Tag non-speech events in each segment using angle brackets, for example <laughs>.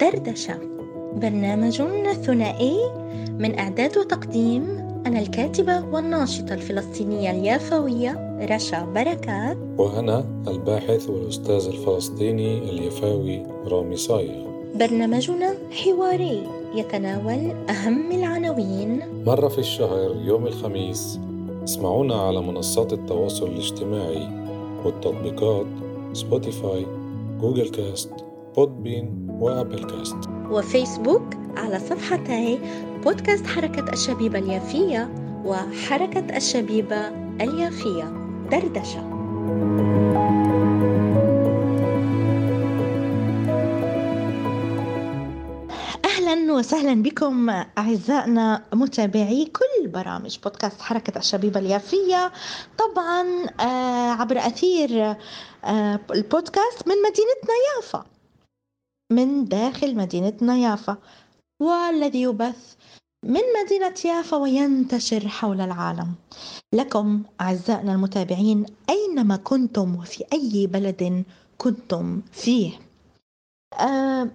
دردشة برنامج ثنائي من إعداد وتقديم أنا الكاتبة والناشطة الفلسطينية اليافوية رشا بركات. وأنا الباحث والأستاذ الفلسطيني اليفاوي رامي صايغ. برنامجنا حواري يتناول أهم العناوين. مرة في الشهر يوم الخميس اسمعونا على منصات التواصل الاجتماعي والتطبيقات سبوتيفاي Google Cast Podbean و Apple Cast. وفيسبوك على صفحتي بودكاست حركة الشبيبة اليافية وحركة الشبيبة اليافية دردشة. أهلا وسهلا بكم أعزائنا متابعي كل برامج بودكاست حركة الشبيبة اليافية. طبعا آه، عبر أثير البودكاست من مدينتنا يافا من داخل مدينتنا يافا والذي يبث من مدينة يافا وينتشر حول العالم. لكم أعزائنا المتابعين أينما كنتم وفي أي بلد كنتم فيه. آه،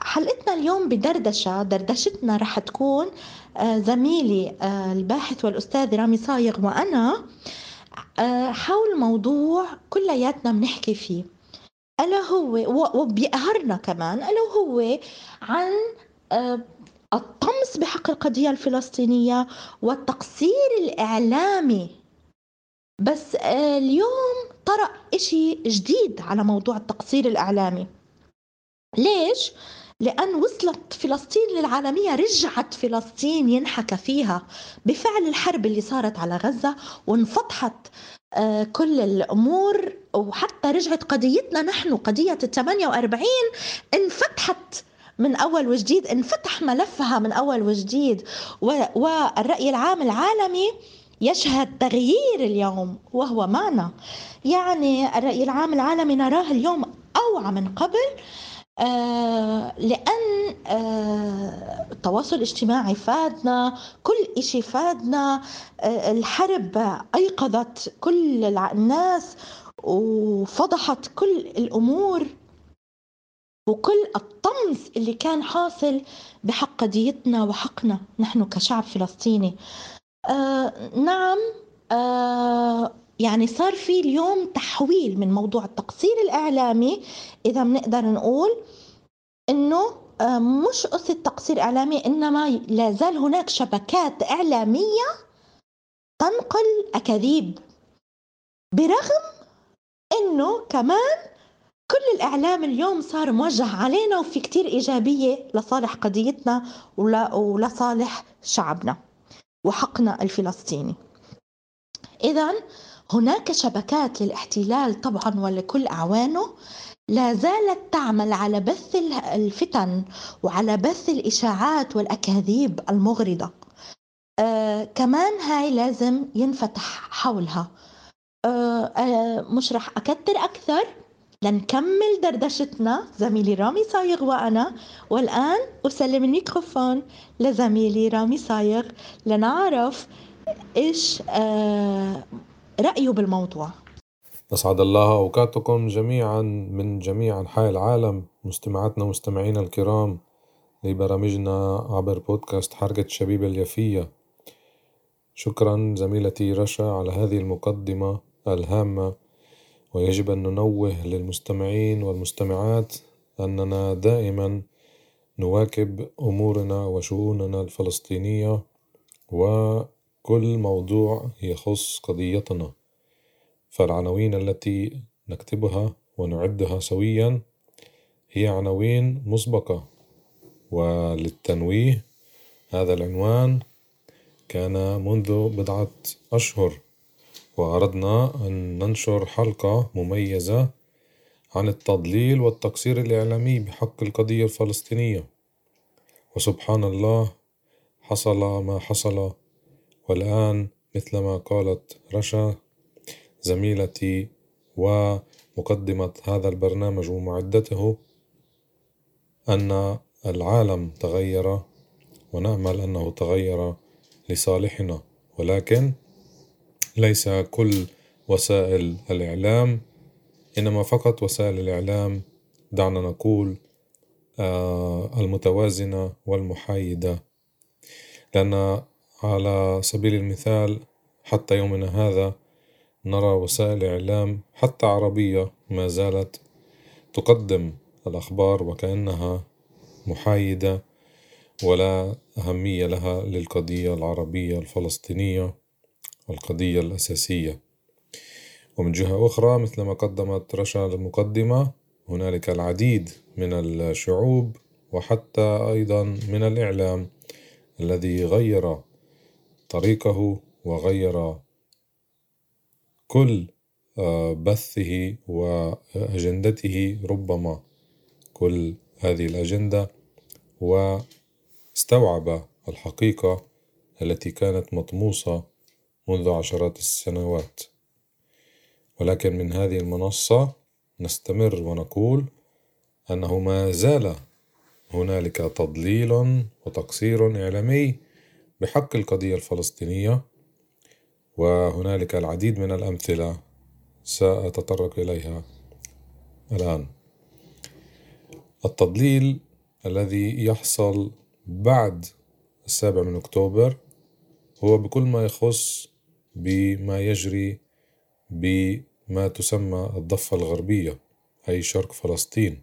حلقتنا اليوم بدردشة. دردشتنا رح تكون آه، زميلي آه، الباحث والأستاذ رامي صايغ وأنا. آه، حول موضوع كلياتنا بنحكي فيه. ألا هو وبيقهرنا كمان ألا هو عن الطمس بحق القضية الفلسطينية والتقصير الإعلامي. بس اليوم طرأ إشي جديد على موضوع التقصير الإعلامي. ليش؟ لأن وصلت فلسطين للعالمية رجعت فلسطين ينحكى فيها بفعل الحرب اللي صارت على غزة وانفتحت آه، كل الأمور وحتى رجعت قضيتنا نحن قضية ال 48 انفتحت من أول وجديد انفتح ملفها من أول وجديد. والرأي العام العالمي يشهد تغيير اليوم وهو معنا يعني الرأي العام العالمي نراه اليوم أوعى من قبل آه لأن آه التواصل الاجتماعي فادنا كل إشي فادنا آه الحرب أيقظت كل الناس وفضحت كل الأمور وكل الطمس اللي كان حاصل بحق قضيتنا وحقنا نحن كشعب فلسطيني. آه نعم آه يعني صار في اليوم تحويل من موضوع التقصير الإعلامي إذا بنقدر نقول إنه آه، مش قصة تقصير إعلامي إنما لا زال هناك شبكات إعلامية تنقل أكاذيب برغم إنه كمان كل الإعلام اليوم صار موجه علينا وفي كتير إيجابية لصالح قضيتنا ولصالح شعبنا وحقنا الفلسطيني. إذا هناك شبكات للاحتلال طبعا ولكل أعوانه. لا زالت تعمل على بث الفتن وعلى بث الإشاعات والأكاذيب المغرضة. آه كمان هاي لازم ينفتح حولها. آه آه مش رح أكتر أكثر. لنكمل دردشتنا. زميلي رامي صايغ وأنا. والآن أسلم الميكروفون لزميلي رامي صايغ لنعرف إيش آه رأيه بالموضوع. أسعد الله أوقاتكم جميعا من جميع أنحاء العالم مستمعاتنا ومستمعينا الكرام لبرامجنا عبر بودكاست حركة الشبيبة اليافية. شكرا زميلتي رشا على هذه المقدمة الهامة ويجب أن ننوه للمستمعين والمستمعات أننا دائما نواكب أمورنا وشؤوننا الفلسطينية وكل موضوع يخص قضيتنا فالعناوين التي نكتبها ونعدها سويا هي عناوين مسبقة وللتنويه هذا العنوان كان منذ بضعة أشهر وأردنا أن ننشر حلقة مميزة عن التضليل والتقصير الإعلامي بحق القضية الفلسطينية. وسبحان الله حصل ما حصل والآن مثلما قالت رشا زميلتي ومقدمة هذا البرنامج ومعدته أن العالم تغير ونأمل أنه تغير لصالحنا ولكن ليس كل وسائل الإعلام إنما فقط وسائل الإعلام دعنا نقول آه، المتوازنة والمحايدة. لأن على سبيل المثال حتى يومنا هذا نرى وسائل إعلام حتى عربية ما زالت تقدم الأخبار وكأنها محايدة ولا أهمية لها للقضية العربية الفلسطينية القضية الأساسية. ومن جهة أخرى مثل ما قدمت رشا المقدمة هنالك العديد من الشعوب وحتى أيضا من الإعلام الذي غير طريقه وغير كل آه، بثه وأجندته ربما كل هذه الأجندة واستوعب الحقيقة التي كانت مطموسة منذ عشرات السنوات. ولكن من هذه المنصة نستمر ونقول أنه ما زال هنالك تضليل وتقصير إعلامي بحق القضية الفلسطينية وهنالك العديد من الأمثلة سأتطرق إليها الآن. التضليل الذي يحصل بعد السابع من أكتوبر هو بكل ما يخص بما يجري بما تسمى الضفة الغربية أي شرق فلسطين.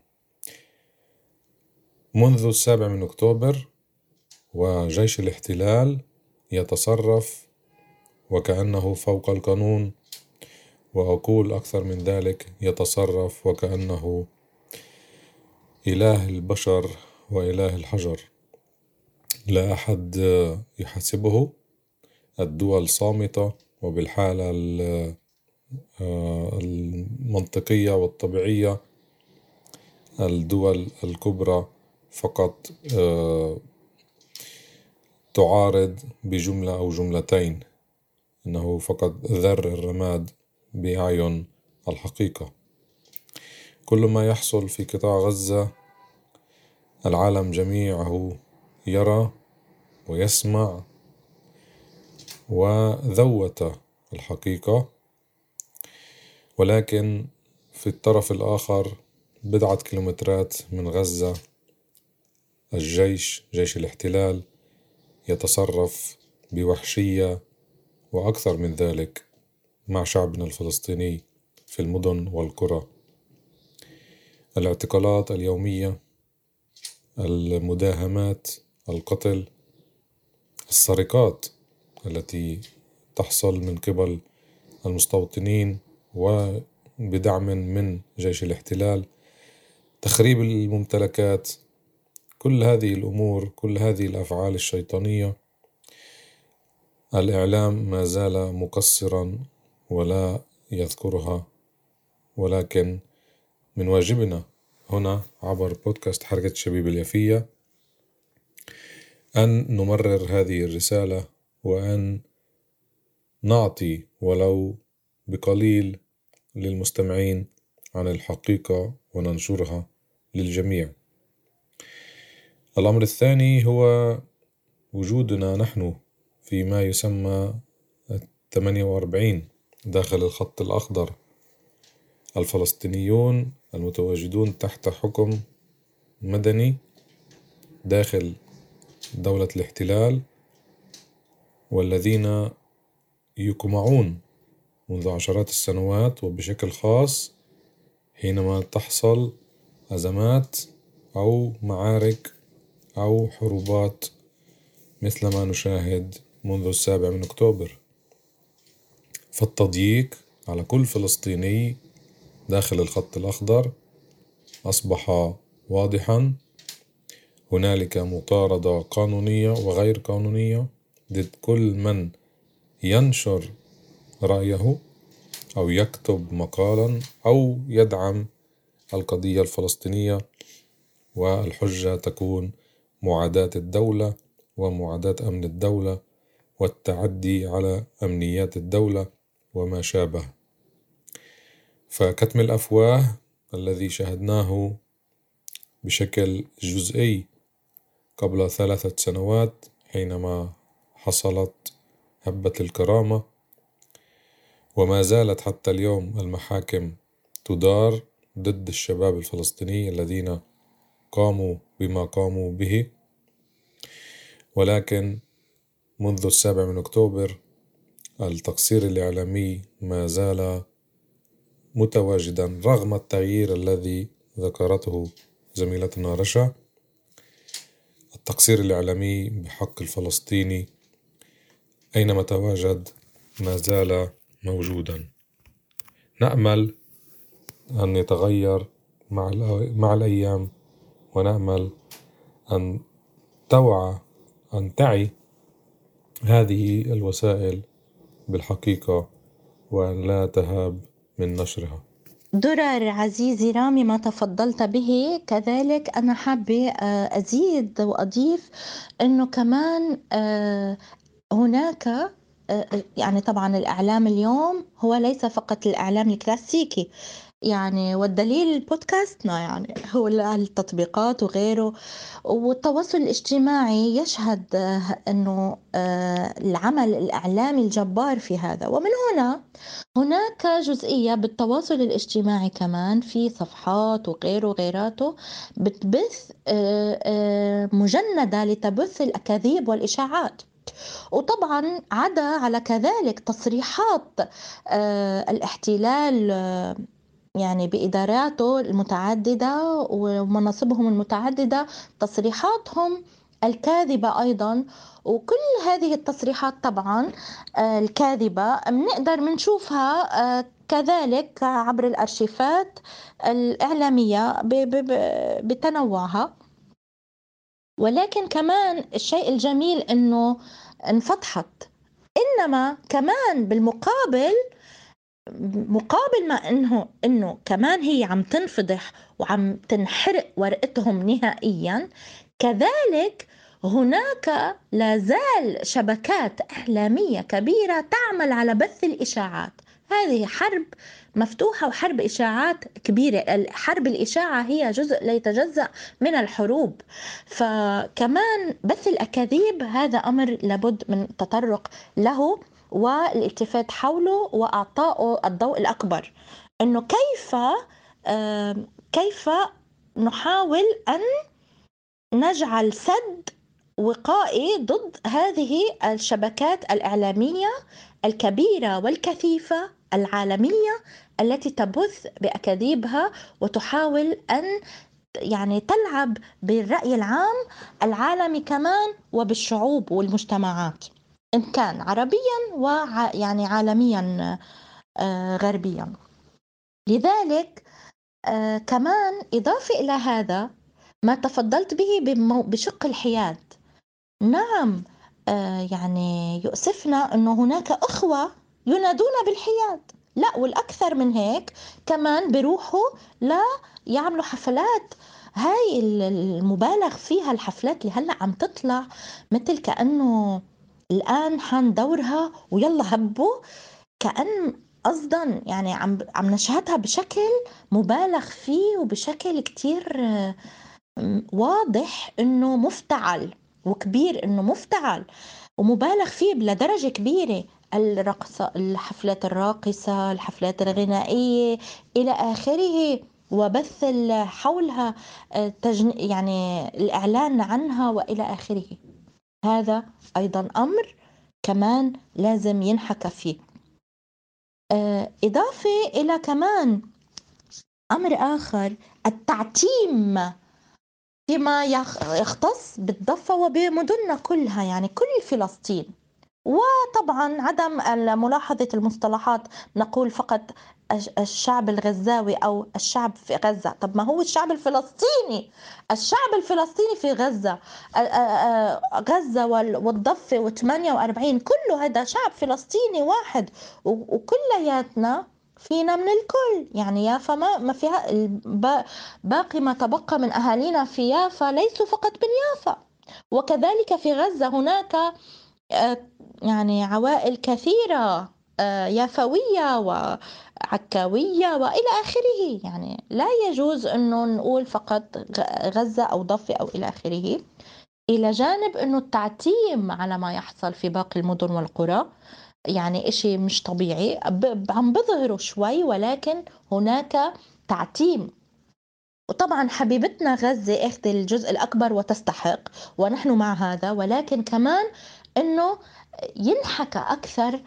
منذ السابع من أكتوبر وجيش الاحتلال يتصرف وكأنه فوق القانون. وأقول أكثر من ذلك يتصرف وكأنه إله البشر وإله الحجر. لا أحد يحاسبه. الدول صامتة وبالحالة المنطقية والطبيعية الدول الكبرى فقط تعارض بجملة أو جملتين إنه فقط ذر الرماد بأعين الحقيقة. كل ما يحصل في قطاع غزة العالم جميعه يرى ويسمع وذوت الحقيقة. ولكن في الطرف الآخر بضعة كيلومترات من غزة الجيش جيش الاحتلال يتصرف بوحشية وأكثر من ذلك مع شعبنا الفلسطيني في المدن والقرى. الاعتقالات اليومية المداهمات القتل السرقات التي تحصل من قبل المستوطنين وبدعم من جيش الاحتلال تخريب الممتلكات كل هذه الأمور كل هذه الأفعال الشيطانية الإعلام ما زال مقصرا ولا يذكرها ولكن من واجبنا هنا عبر بودكاست حركة الشبيب اليافية أن نمرر هذه الرسالة وأن نعطي ولو بقليل للمستمعين عن الحقيقة وننشرها للجميع. الأمر الثاني هو وجودنا نحن في ما يسمى الثمانية وأربعين داخل الخط الأخضر. الفلسطينيون المتواجدون تحت حكم مدني داخل دولة الاحتلال والذين يقمعون منذ عشرات السنوات وبشكل خاص حينما تحصل أزمات أو معارك أو حروبات مثل ما نشاهد منذ السابع من أكتوبر. فالتضييق على كل فلسطيني داخل الخط الأخضر أصبح واضحا. هنالك مطاردة قانونية وغير قانونية ضد كل من ينشر رأيه أو يكتب مقالا أو يدعم القضية الفلسطينية والحجة تكون معاداة الدولة ومعاداة أمن الدولة والتعدي على أمنيات الدولة وما شابه. فكتم الأفواه الذي شاهدناه بشكل جزئي قبل ثلاثة سنوات حينما حصلت هبة الكرامة. وما زالت حتى اليوم المحاكم تدار ضد الشباب الفلسطيني الذين قاموا بما قاموا به. ولكن منذ السابع من أكتوبر التقصير الإعلامي ما زال متواجدا رغم التغيير الذي ذكرته زميلتنا رشا. التقصير الإعلامي بحق الفلسطيني أينما تواجد ما زال موجودا. نأمل أن يتغير مع, الأيام ونأمل أن توعى أن تعي هذه الوسائل بالحقيقة وأن لا تهاب من نشرها. درر عزيزي رامي ما تفضلت به. كذلك أنا حابة آه، أزيد وأضيف أنه كمان آه، هناك آه، يعني طبعا الإعلام اليوم هو ليس فقط الإعلام الكلاسيكي يعني والدليل بودكاستنا يعني هو التطبيقات وغيره والتواصل الاجتماعي يشهد إنه آه، العمل الإعلامي الجبار في هذا. ومن هنا هناك جزئية بالتواصل الاجتماعي كمان في صفحات وغيره وغيراته بتبث آه، آه، مجندة لتبث الأكاذيب والإشاعات. وطبعا عدا على كذلك تصريحات الاحتلال يعني بإداراته المتعددة ومناصبهم المتعددة تصريحاتهم الكاذبة أيضا. وكل هذه التصريحات طبعا آه، الكاذبة بنقدر بنشوفها آه، كذلك عبر الأرشيفات الإعلامية بتنوعها. ولكن كمان الشيء الجميل أنه انفتحت. إنما كمان بالمقابل مقابل ما انه إنه كمان هي عم تنفضح وعم تنحرق ورقتهم نهائيا كذلك هناك لا زال شبكات إعلامية كبيرة تعمل على بث الإشاعات. هذه حرب مفتوحة وحرب إشاعات كبيرة. حرب الإشاعة هي جزء لا يتجزأ من الحروب. فكمان بث الأكاذيب هذا أمر لابد من التطرق له. والالتفات حوله واعطائه الضوء الأكبر. إنه كيف كيف نحاول أن نجعل سد وقائي ضد هذه الشبكات الإعلامية الكبيرة والكثيفة العالمية التي تبث بأكاذيبها وتحاول أن يعني تلعب بالرأي العام العالمي كمان وبالشعوب والمجتمعات. إن كان عربيا ويعني عالميا آه، غربيا. لذلك آه، كمان إضافة إلى هذا ما تفضلت به بشق الحياد. نعم آه، يعني يؤسفنا أنه هناك أخوة ينادون بالحياد. لا والأكثر من هيك كمان بيروحوا لا يعملوا حفلات. هاي المبالغ فيها الحفلات اللي هلأ عم تطلع مثل كأنه الآن حان دورها ويلا هبوا كأن قصدا يعني عم عم نشهدها بشكل مبالغ فيه وبشكل كتير واضح إنه مفتعل وكبير إنه مفتعل ومبالغ فيه لدرجة كبيرة. الرقصة الحفلات الراقصة الحفلات الغنائية إلى آخره. وبث حولها آه، يعني الإعلان عنها وإلى آخره. هذا أيضا أمر كمان لازم ينحكى فيه. آه، إضافة إلى كمان أمر آخر التعتيم فيما يختص بالضفة وبمدننا كلها يعني كل فلسطين. وطبعا عدم ملاحظة المصطلحات نقول فقط الشعب الغزاوي أو الشعب في غزة. طب ما هو الشعب الفلسطيني الشعب الفلسطيني في غزة. غزة والضفة و48 كله هذا شعب فلسطيني واحد. وكلياتنا فينا من الكل. يعني يافا ما ما فيها باقي ما تبقى من أهالينا في يافا ليسوا فقط من يافا. وكذلك في غزة هناك يعني عوائل كثيرة. يافوية وعكاويه والى آخره. يعني لا يجوز انه نقول فقط غزة أو ضفة أو إلى آخره. إلى جانب أنه التعتيم على ما يحصل في باقي المدن والقرى يعني إشي مش طبيعي. عم بيظهروا شوي ولكن هناك تعتيم. وطبعا حبيبتنا غزة أخذ الجزء الأكبر وتستحق ونحن مع هذا. ولكن كمان أنه ينحكى أكثر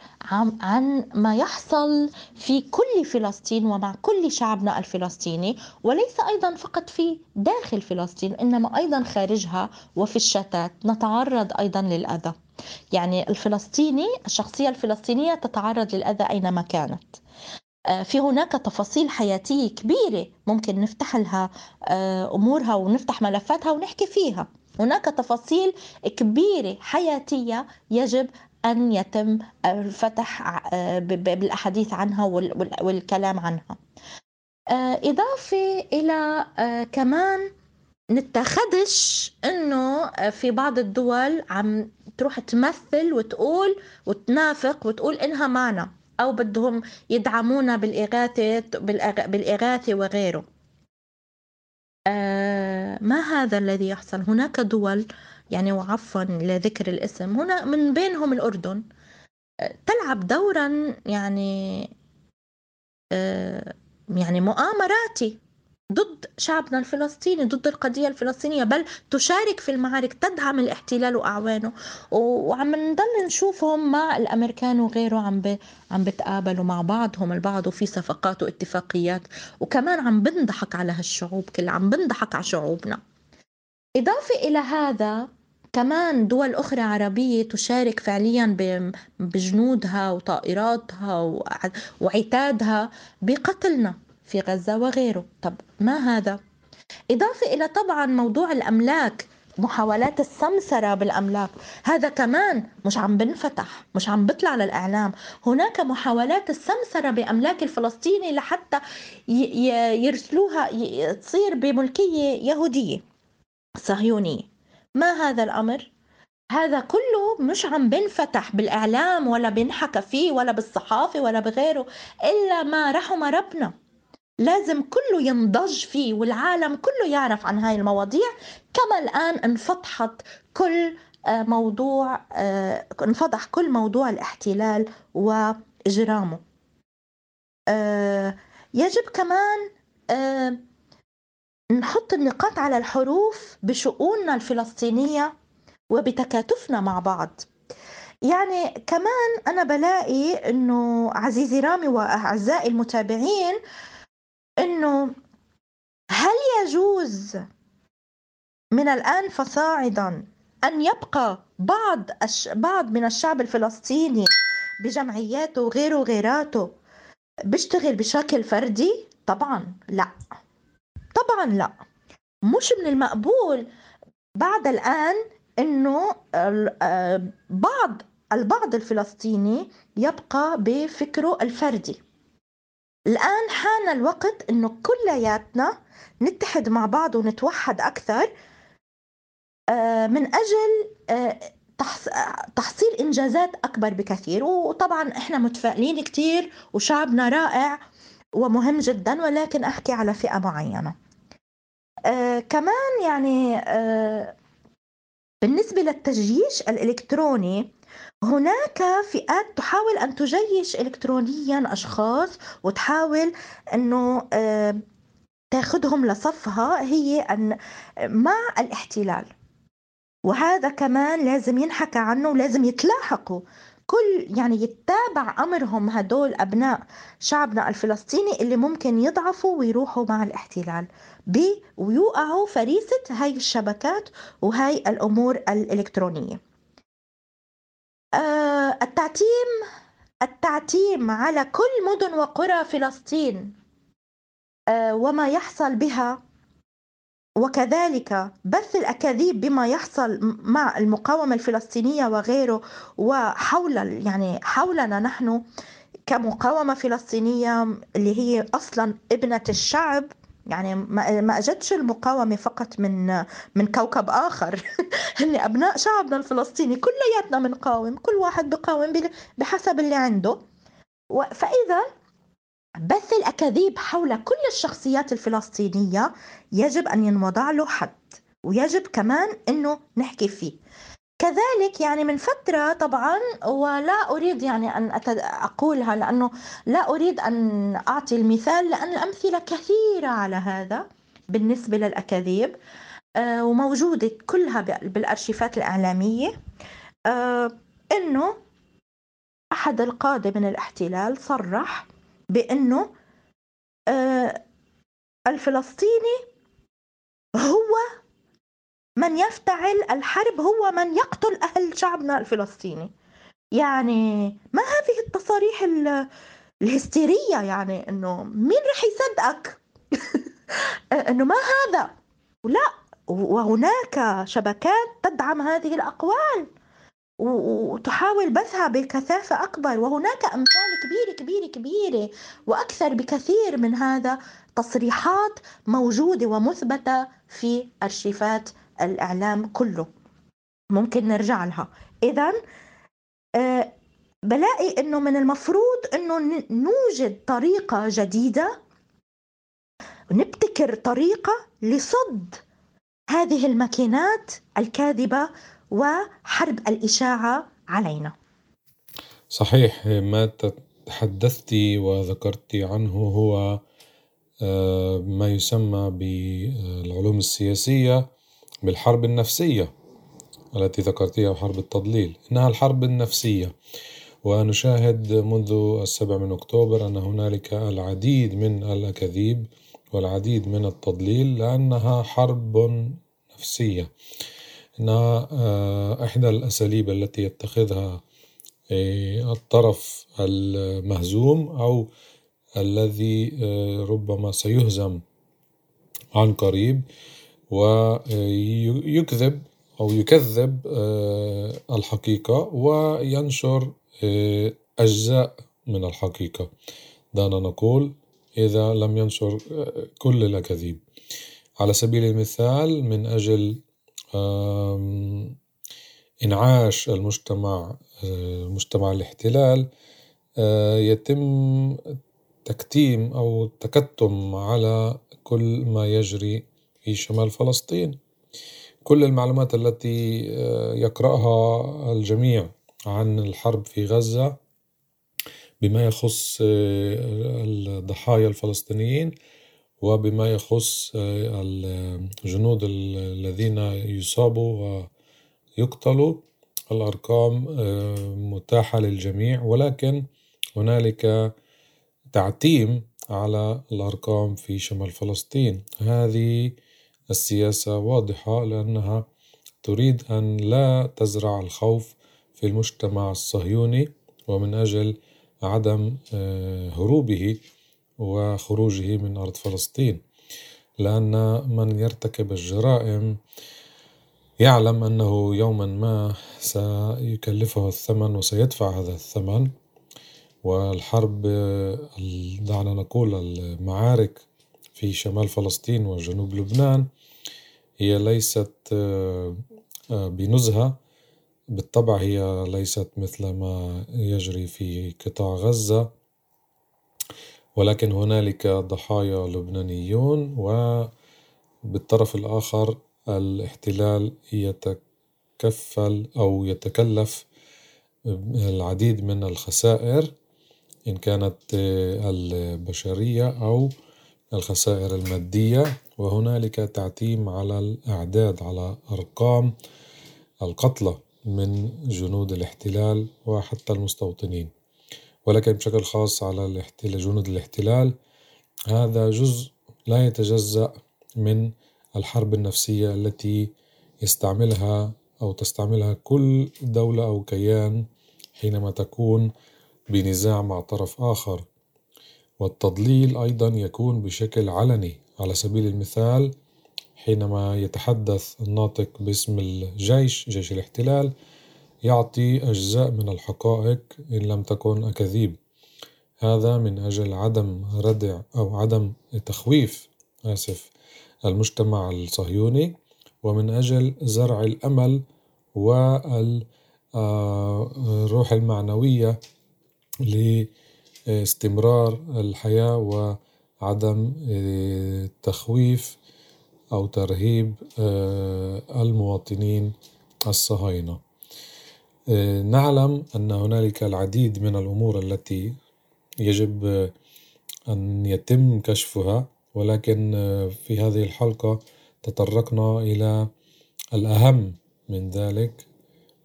عن, ما يحصل في كل فلسطين ومع كل شعبنا الفلسطيني وليس أيضا فقط في داخل فلسطين إنما أيضا خارجها وفي الشتات. نتعرض أيضا للأذى. يعني الفلسطيني الشخصية الفلسطينية تتعرض للأذى أينما كانت. آه، في هناك تفاصيل حياتية كبيرة ممكن نفتح لها آه، أمورها ونفتح ملفاتها ونحكي فيها. هناك تفاصيل كبيرة حياتية يجب أن يتم الفتح آه، بالأحاديث عنها والكلام عنها. إضافة إلى كمان نتخدش إنه في بعض الدول عم تروح تمثل وتقول وتنافق وتقول إنها معنا أو بدهم يدعمونا بالإغاثة بالإغاثة وغيره. آه ما هذا الذي يحصل؟ هناك دول يعني وعفوا لذكر الاسم هنا من بينهم الأردن آه تلعب دورا يعني آه يعني مؤامراتي. ضد شعبنا الفلسطيني ضد القضية الفلسطينية بل تشارك في المعارك تدعم الاحتلال وأعوانه. وعم نضل نشوفهم مع الأمريكان وغيره عم عم بتقابلوا مع بعضهم البعض وفي صفقات واتفاقيات. وكمان عم بنضحك على هالشعوب كلها عم بنضحك على شعوبنا. إضافة إلى هذا كمان دول أخرى عربية تشارك فعليا بجنودها وطائراتها وعتادها بقتلنا. في غزة وغيره. طب ما هذا؟ إضافة إلى طبعا موضوع الأملاك محاولات السمسرة بالأملاك. هذا كمان مش عم بنفتح مش عم بيطلع للإعلام. هناك محاولات السمسرة بأملاك الفلسطيني لحتى يرسلوها تصير بملكية يهودية. صهيونية. ما هذا الأمر؟ هذا كله مش عم بنفتح بالإعلام ولا بنحكى فيه ولا بالصحافة ولا بغيره إلا ما رحم ربنا. لازم كله ينضج فيه والعالم كله يعرف عن هاي المواضيع. كما الآن انفتحت كل آه، موضوع آه، انفضح كل موضوع الاحتلال وإجرامه. آه، يجب كمان نحط النقاط على الحروف بشؤوننا الفلسطينية وبتكاتفنا مع بعض. يعني كمان أنا بلاقي أنه عزيزي رامي وأعزائي المتابعين إنه هل يجوز من الآن فصاعدا أن يبقى بعض. بعض من الشعب الفلسطيني بجمعياته وغيره وغيراته بيشتغل بشكل فردي؟ طبعا لا. طبعا لا. مش من المقبول بعد الآن إنه آه، بعض البعض الفلسطيني يبقى بفكره الفردي. الآن حان الوقت إنه كلياتنا نتحد مع بعض ونتوحد أكثر آه، من أجل آه، تحصيل إنجازات أكبر بكثير. وطبعا إحنا متفائلين كتير وشعبنا رائع ومهم جدا ولكن أحكي على فئة معينة. آه كمان يعني بالنسبة للتجييش الإلكتروني هناك فئات تحاول أن تجيش إلكترونيا أشخاص وتحاول أنه آه، تاخذهم لصفها هي أن مع الاحتلال. وهذا كمان لازم ينحكى عنه ولازم يتلاحقوا. كل يعني يتابع أمرهم هدول أبناء شعبنا الفلسطيني اللي ممكن يضعفوا ويروحوا مع الاحتلال. ويوقعوا فريسة هاي الشبكات وهاي الأمور الإلكترونية. التعتيم التعتيم على كل مدن وقرى فلسطين آه، وما يحصل بها وكذلك بث الأكاذيب بما يحصل مع المقاومة الفلسطينية وغيره وحول يعني حولنا نحن كمقاومة فلسطينية اللي هي أصلا ابنة الشعب يعني ما اجتش المقاومة فقط من من كوكب آخر. <laughs> هن أبناء شعبنا الفلسطيني كلياتنا بنقاوم كل واحد بقاوم بحسب اللي عنده. فإذا بث الأكاذيب حول كل الشخصيات الفلسطينية يجب أن ينوضع له حد ويجب كمان إنه نحكي فيه. كذلك يعني من فترة طبعًا ولا أريد يعني أن أقولها لأنه لا أريد أن أعطي المثال لأن الأمثلة كثيرة على هذا بالنسبة للأكاذيب. آآ وموجودة كلها بالأرشيفات الإعلامية. آآ إنه أحد القادة من الاحتلال صرّح بإنه آآ الفلسطيني هو من يفتعل الحرب هو من يقتل أهل شعبنا الفلسطيني. يعني ما هذه التصاريح الهستيرية يعني إنه مين رح يصدقك؟ <laughs> إنه ما هذا؟ لا وهناك شبكات تدعم هذه الأقوال وتحاول بثها بكثافة أكبر وهناك أمثال كبيرة كبيرة كبيرة وأكثر بكثير من هذا تصريحات موجودة ومثبتة في أرشيفات الإعلام كله. ممكن نرجع لها. إذا آه، بلاقي إنه من المفروض إنه نوجد طريقة جديدة نبتكر طريقة لصد هذه الماكينات الكاذبة وحرب الإشاعة علينا. صحيح ما تحدثت وذكرت عنه هو آه، ما يسمى بالعلوم السياسية. بالحرب النفسية التي ذكرتها حرب التضليل إنها الحرب النفسية. ونشاهد منذ السبع من أكتوبر أن هنالك العديد من الأكاذيب والعديد من التضليل لأنها حرب نفسية. إنها آه، إحدى الأساليب التي يتخذها آه، الطرف المهزوم أو الذي آه، ربما سيهزم عن قريب ويكذب أو يكذب الحقيقة وينشر أجزاء من الحقيقة. دعنا نقول إذا لم ينشر كل الأكاذيب على سبيل المثال من أجل إنعاش المجتمع مجتمع الاحتلال يتم تكتيم أو تكتم على كل ما يجري في شمال فلسطين. كل المعلومات التي يقرأها الجميع عن الحرب في غزة بما يخص الضحايا الفلسطينيين وبما يخص آه، الجنود الذين يصابوا ويقتلوا. الأرقام آه، متاحة للجميع ولكن هنالك تعتيم على الأرقام في شمال فلسطين. هذه السياسة واضحة لأنها تريد أن لا تزرع الخوف في المجتمع الصهيوني ومن أجل عدم آه، هروبه وخروجه من أرض فلسطين. لأن من يرتكب الجرائم يعلم أنه يوما ما سيكلفه الثمن وسيدفع هذا الثمن. والحرب دعنا نقول المعارك في شمال فلسطين وجنوب لبنان هي ليست آه، بنزهة. بالطبع هي ليست مثل ما يجري في قطاع غزة. ولكن هنالك ضحايا لبنانيون وبالطرف الآخر الاحتلال يتكفل أو يتكلف العديد من الخسائر إن كانت البشرية أو الخسائر المادية وهنالك تعتيم على الأعداد على أرقام القتلى من جنود الاحتلال وحتى المستوطنين. ولكن بشكل خاص على جنود الاحتلال هذا جزء لا يتجزأ من الحرب النفسية التي يستعملها أو تستعملها كل دولة أو كيان حينما تكون بنزاع مع طرف آخر. والتضليل أيضا يكون بشكل علني. على سبيل المثال حينما يتحدث الناطق باسم الجيش جيش الاحتلال يعطي أجزاء من الحقائق إن لم تكن أكاذيب. هذا من أجل عدم ردع أو عدم تخويف آسف المجتمع الصهيوني ومن أجل زرع الأمل والروح آه، المعنوية لاستمرار الحياة وعدم آه، تخويف أو ترهيب آه، المواطنين الصهاينة. آه، نعلم أن هنالك العديد من الأمور التي يجب أن يتم كشفها ولكن في هذه الحلقة تطرقنا إلى الأهم من ذلك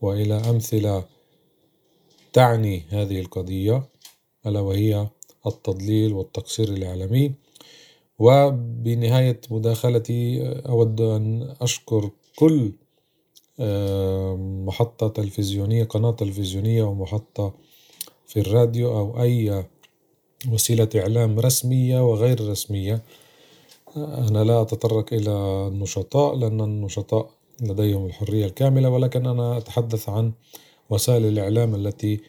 وإلى أمثلة تعني هذه القضية. ألا وهي التضليل والتقصير الإعلامي. وبنهاية مداخلتي أود أن أشكر كل محطة تلفزيونية قناة تلفزيونية ومحطة في الراديو أو أي وسيلة إعلام رسمية وغير رسمية. أنا لا أتطرق إلى النشطاء لأن النشطاء لديهم الحرية الكاملة ولكن أنا أتحدث عن وسائل الإعلام التي آه،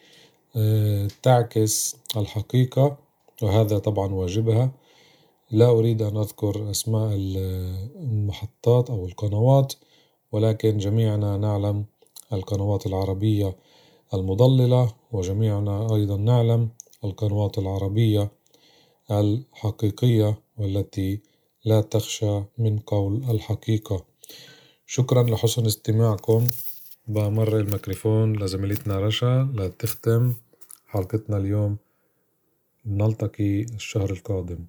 تعكس الحقيقة وهذا طبعا واجبها. لا أريد أن أذكر أسماء المحطات أو القنوات ولكن جميعنا نعلم القنوات العربية المضللة وجميعنا أيضا نعلم القنوات العربية الحقيقية والتي لا تخشى من قول الحقيقة. شكرا لحسن استماعكم. بمر الميكروفون لزميلتنا رشا. لتختم حلقتنا اليوم نلتقي الشهر القادم.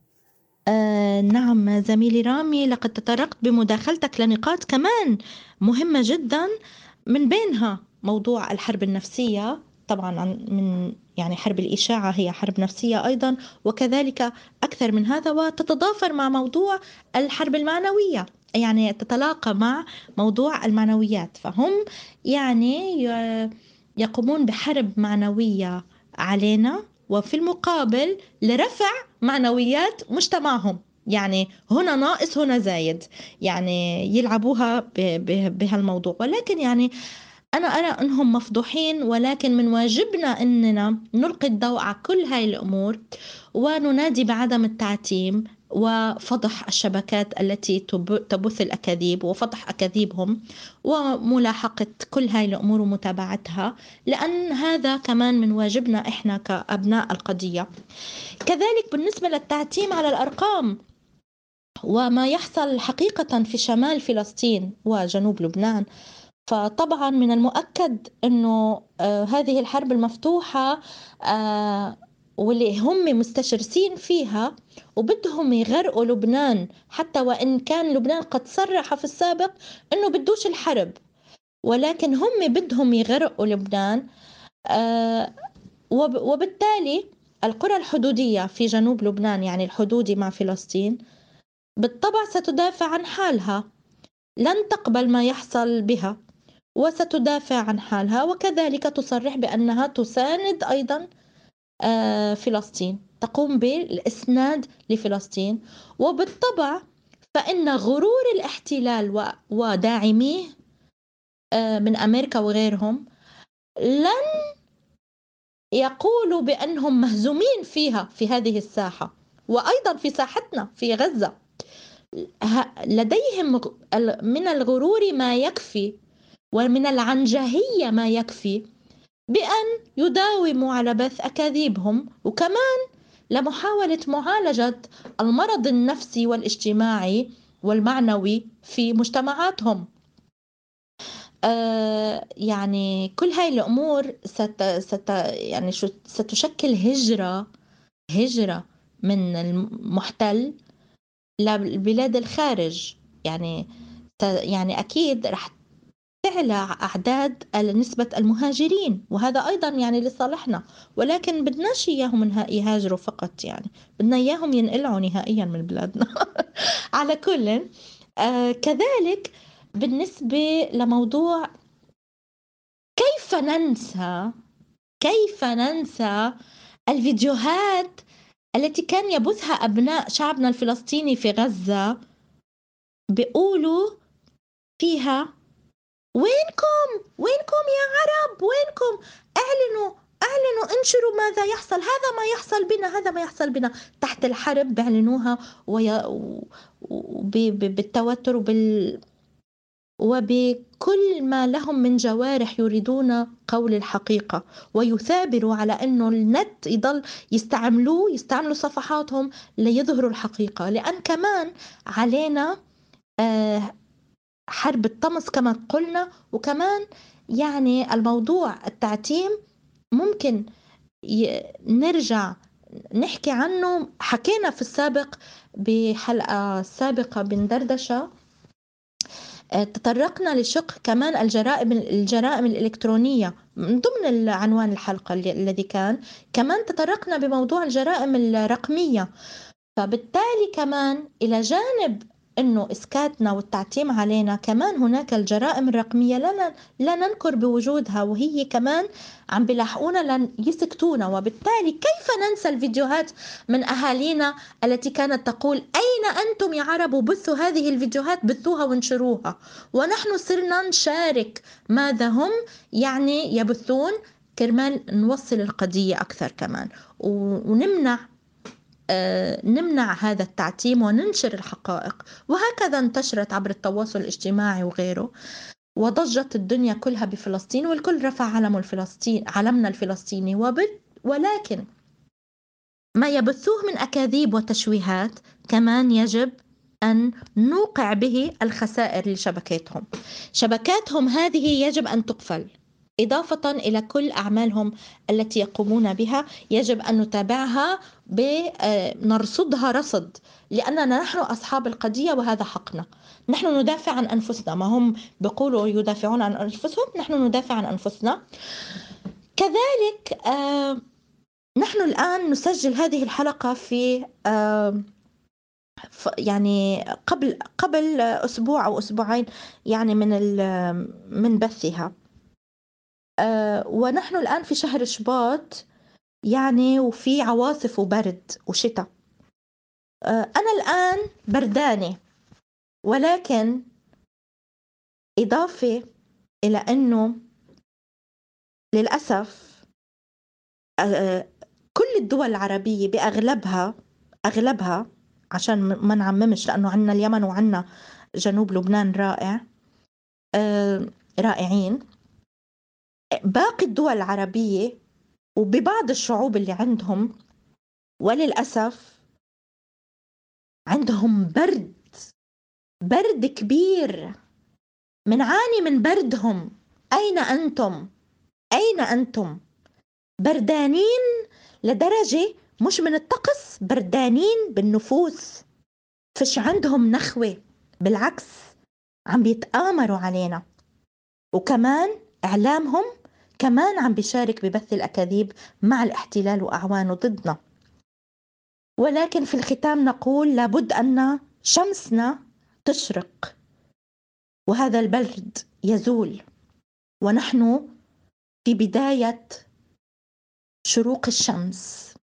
آه نعم زميلي رامي لقد تطرقت بمداخلتك لنقاط كمان مهمة جدا. من بينها موضوع الحرب النفسية طبعا من يعني حرب الإشاعة هي حرب نفسية أيضا وكذلك أكثر من هذا وتتضافر مع موضوع الحرب المعنوية يعني تتلاقى مع موضوع المعنويات. فهم يعني يقومون بحرب معنوية علينا وفي المقابل لرفع معنويات مجتمعهم. يعني هنا ناقص هنا زايد. يعني يلعبوها بهالموضوع. ولكن يعني أنا أرى أنهم مفضوحين ولكن من واجبنا أننا نلقي الضوء على كل هاي الأمور وننادي بعدم التعتيم وفضح الشبكات التي تبث الأكاذيب وفضح أكاذيبهم وملاحقة كل هاي الأمور ومتابعتها لأن هذا كمان من واجبنا إحنا كأبناء القضية. كذلك بالنسبة للتعتيم على الأرقام وما يحصل حقيقة في شمال فلسطين وجنوب لبنان فطبعا من المؤكد إنه آه هذه الحرب المفتوحة آه واللي هم مستشرسين فيها وبدهم يغرقوا لبنان حتى وإن كان لبنان قد صرح في السابق إنه بدوش الحرب. ولكن هم بدهم يغرقوا لبنان آه وبالتالي القرى الحدودية في جنوب لبنان يعني الحدودي مع فلسطين بالطبع ستدافع عن حالها. لن تقبل ما يحصل بها وستدافع عن حالها وكذلك تصرح بأنها تساند أيضا فلسطين. تقوم بالإسناد لفلسطين. وبالطبع فإن غرور الاحتلال وداعميه آه، من أمريكا وغيرهم لن يقولوا بأنهم مهزومين فيها في هذه الساحة. وأيضا في ساحتنا في غزة. لديهم من الغرور ما يكفي ومن العنجهية ما يكفي بأن يداوموا على بث أكاذيبهم وكمان لمحاولة معالجة المرض النفسي والاجتماعي والمعنوي في مجتمعاتهم. آه يعني كل هاي الأمور ست ست يعني ستشكل هجرة هجرة من المحتل لبلاد الخارج. يعني يعني أكيد رح تعلى أعداد نسبة المهاجرين وهذا أيضا يعني لصالحنا. ولكن بدناش إياهم يهاجروا فقط يعني. بدنا إياهم ينقلعوا نهائيا من بلادنا. <laughs> على كل آه كذلك بالنسبة لموضوع كيف ننسى كيف ننسى الفيديوهات التي كان يبثها أبناء شعبنا الفلسطيني في غزة بيقولوا فيها وينكم؟ وينكم يا عرب؟ وينكم؟ أعلنوا أعلنوا انشروا ماذا يحصل. هذا ما يحصل بنا هذا ما يحصل بنا. تحت الحرب بيعلنوها وي... بالتوتر وبال وبكل ما لهم من جوارح يريدون قول الحقيقة. ويثابروا على أنه النت يضل يستعملوه يستعملوا صفحاتهم ليظهروا الحقيقة. لأن كمان علينا آه حرب الطمس كما قلنا وكمان يعني الموضوع التعتيم ممكن نرجع نحكي عنه. حكينا في السابق بحلقة سابقة بندردشة آه، تطرقنا لشق كمان الجرائم الجرائم الإلكترونية من ضمن العنوان الحلقة الذي كان. كمان تطرقنا بموضوع الجرائم الرقمية. فبالتالي كمان إلى جانب إنه إسكاتنا والتعتيم علينا كمان هناك الجرائم الرقمية لا لا ننكر بوجودها وهي كمان عم بلاحقونا لن يسكتونا وبالتالي كيف ننسى الفيديوهات من أهالينا التي كانت تقول أين أنتم يا عرب؟ بثوا هذه الفيديوهات بثوها وانشروها. ونحن صرنا نشارك ماذا هم يعني يبثون. كرمال نوصل القضية أكثر كمان. ونمنع نمنع هذا التعتيم وننشر الحقائق. وهكذا انتشرت عبر التواصل الاجتماعي وغيره. وضجت الدنيا كلها بفلسطين والكل رفع علم الفلسطين علمنا الفلسطيني. وبد ولكن ما يبثوه من أكاذيب وتشويهات كمان يجب أن نوقع به الخسائر لشبكاتهم. شبكاتهم هذه يجب أن تقفل. إضافة إلى كل أعمالهم التي يقومون بها يجب أن نتابعها بنرصدها رصد لأننا نحن أصحاب القضية وهذا حقنا. نحن ندافع عن أنفسنا. ما هم بيقولوا يدافعون عن أنفسهم؟ نحن ندافع عن أنفسنا. كذلك آه، نحن الآن نسجل هذه الحلقة في آه، يعني قبل قبل أسبوع أو أسبوعين يعني من من بثها. آه، ونحن الآن في شهر شباط يعني وفي عواصف وبرد وشتاء. آه، أنا الآن بردانة ولكن إضافة إلى أنه للأسف آه، كل الدول العربية بأغلبها أغلبها عشان ما نعممش لأنه عنا اليمن وعنا جنوب لبنان رائع رائعين. باقي الدول العربية وببعض الشعوب اللي عندهم وللأسف عندهم برد برد كبير منعاني من بردهم أين أنتم؟ أين أنتم؟ بردانين لدرجة مش من الطقس بردانين بالنفوس فش عندهم نخوة بالعكس عم بيتآمروا علينا وكمان إعلامهم كمان عم بيشارك ببث الأكاذيب مع الاحتلال وأعوانه ضدنا. ولكن في الختام نقول لابد أن شمسنا تشرق وهذا البرد يزول. ونحن في بداية شروق الشمس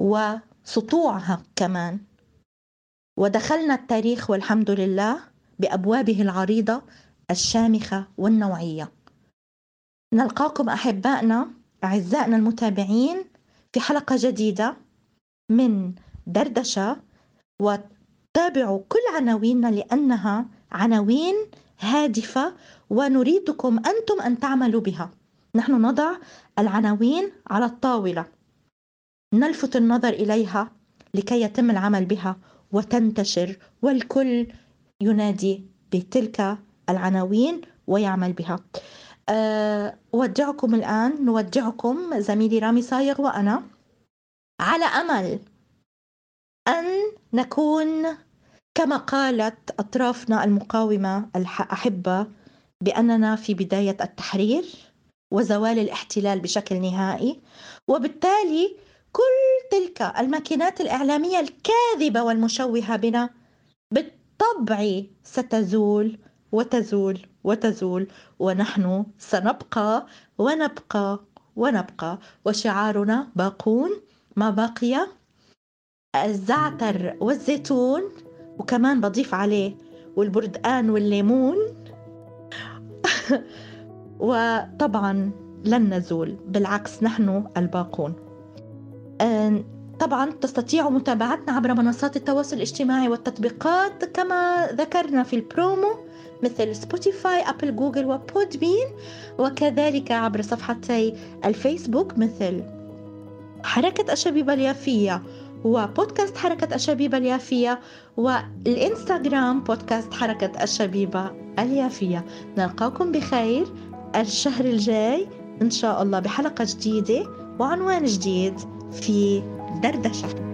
وسطوعها كمان. ودخلنا التاريخ والحمد لله بأبوابه العريضة الشامخة والنوعية. نلقاكم أحبائنا أعزائنا المتابعين في حلقة جديدة من دردشة وتابعوا كل عناويننا لأنها عناوين هادفة ونريدكم أنتم أن تعملوا بها. نحن نضع العناوين على الطاولة. نلفت النظر إليها لكي يتم العمل بها وتنتشر والكل ينادي بتلك العناوين ويعمل بها. أه أودعكم الآن نودعكم زميلي رامي صايغ وأنا على أمل أن نكون كما قالت أطرافنا المقاومة الأحبة بأننا في بداية التحرير وزوال الاحتلال بشكل نهائي وبالتالي كل تلك الماكينات الإعلامية الكاذبة والمشوهة بنا بالطبع ستزول وتزول وتزول ونحن سنبقى ونبقى ونبقى. وشعارنا باقون ما بقي الزعتر والزيتون. وكمان بضيف عليه والبردقان والليمون. <laughs> وطبعا لن نزول بالعكس نحن الباقون. طبعا تستطيعوا متابعتنا عبر منصات التواصل الاجتماعي والتطبيقات كما ذكرنا في البرومو. مثل Spotify Apple Google و Podbean وكذلك عبر صفحتي الفيسبوك مثل حركة الشبيبة اليافية هو بودكاست حركة الشبيبة اليافية والإنستغرام بودكاست حركة الشبيبة اليافية. نلقاكم بخير الشهر الجاي إن شاء الله بحلقة جديدة وعنوان جديد في دردشة.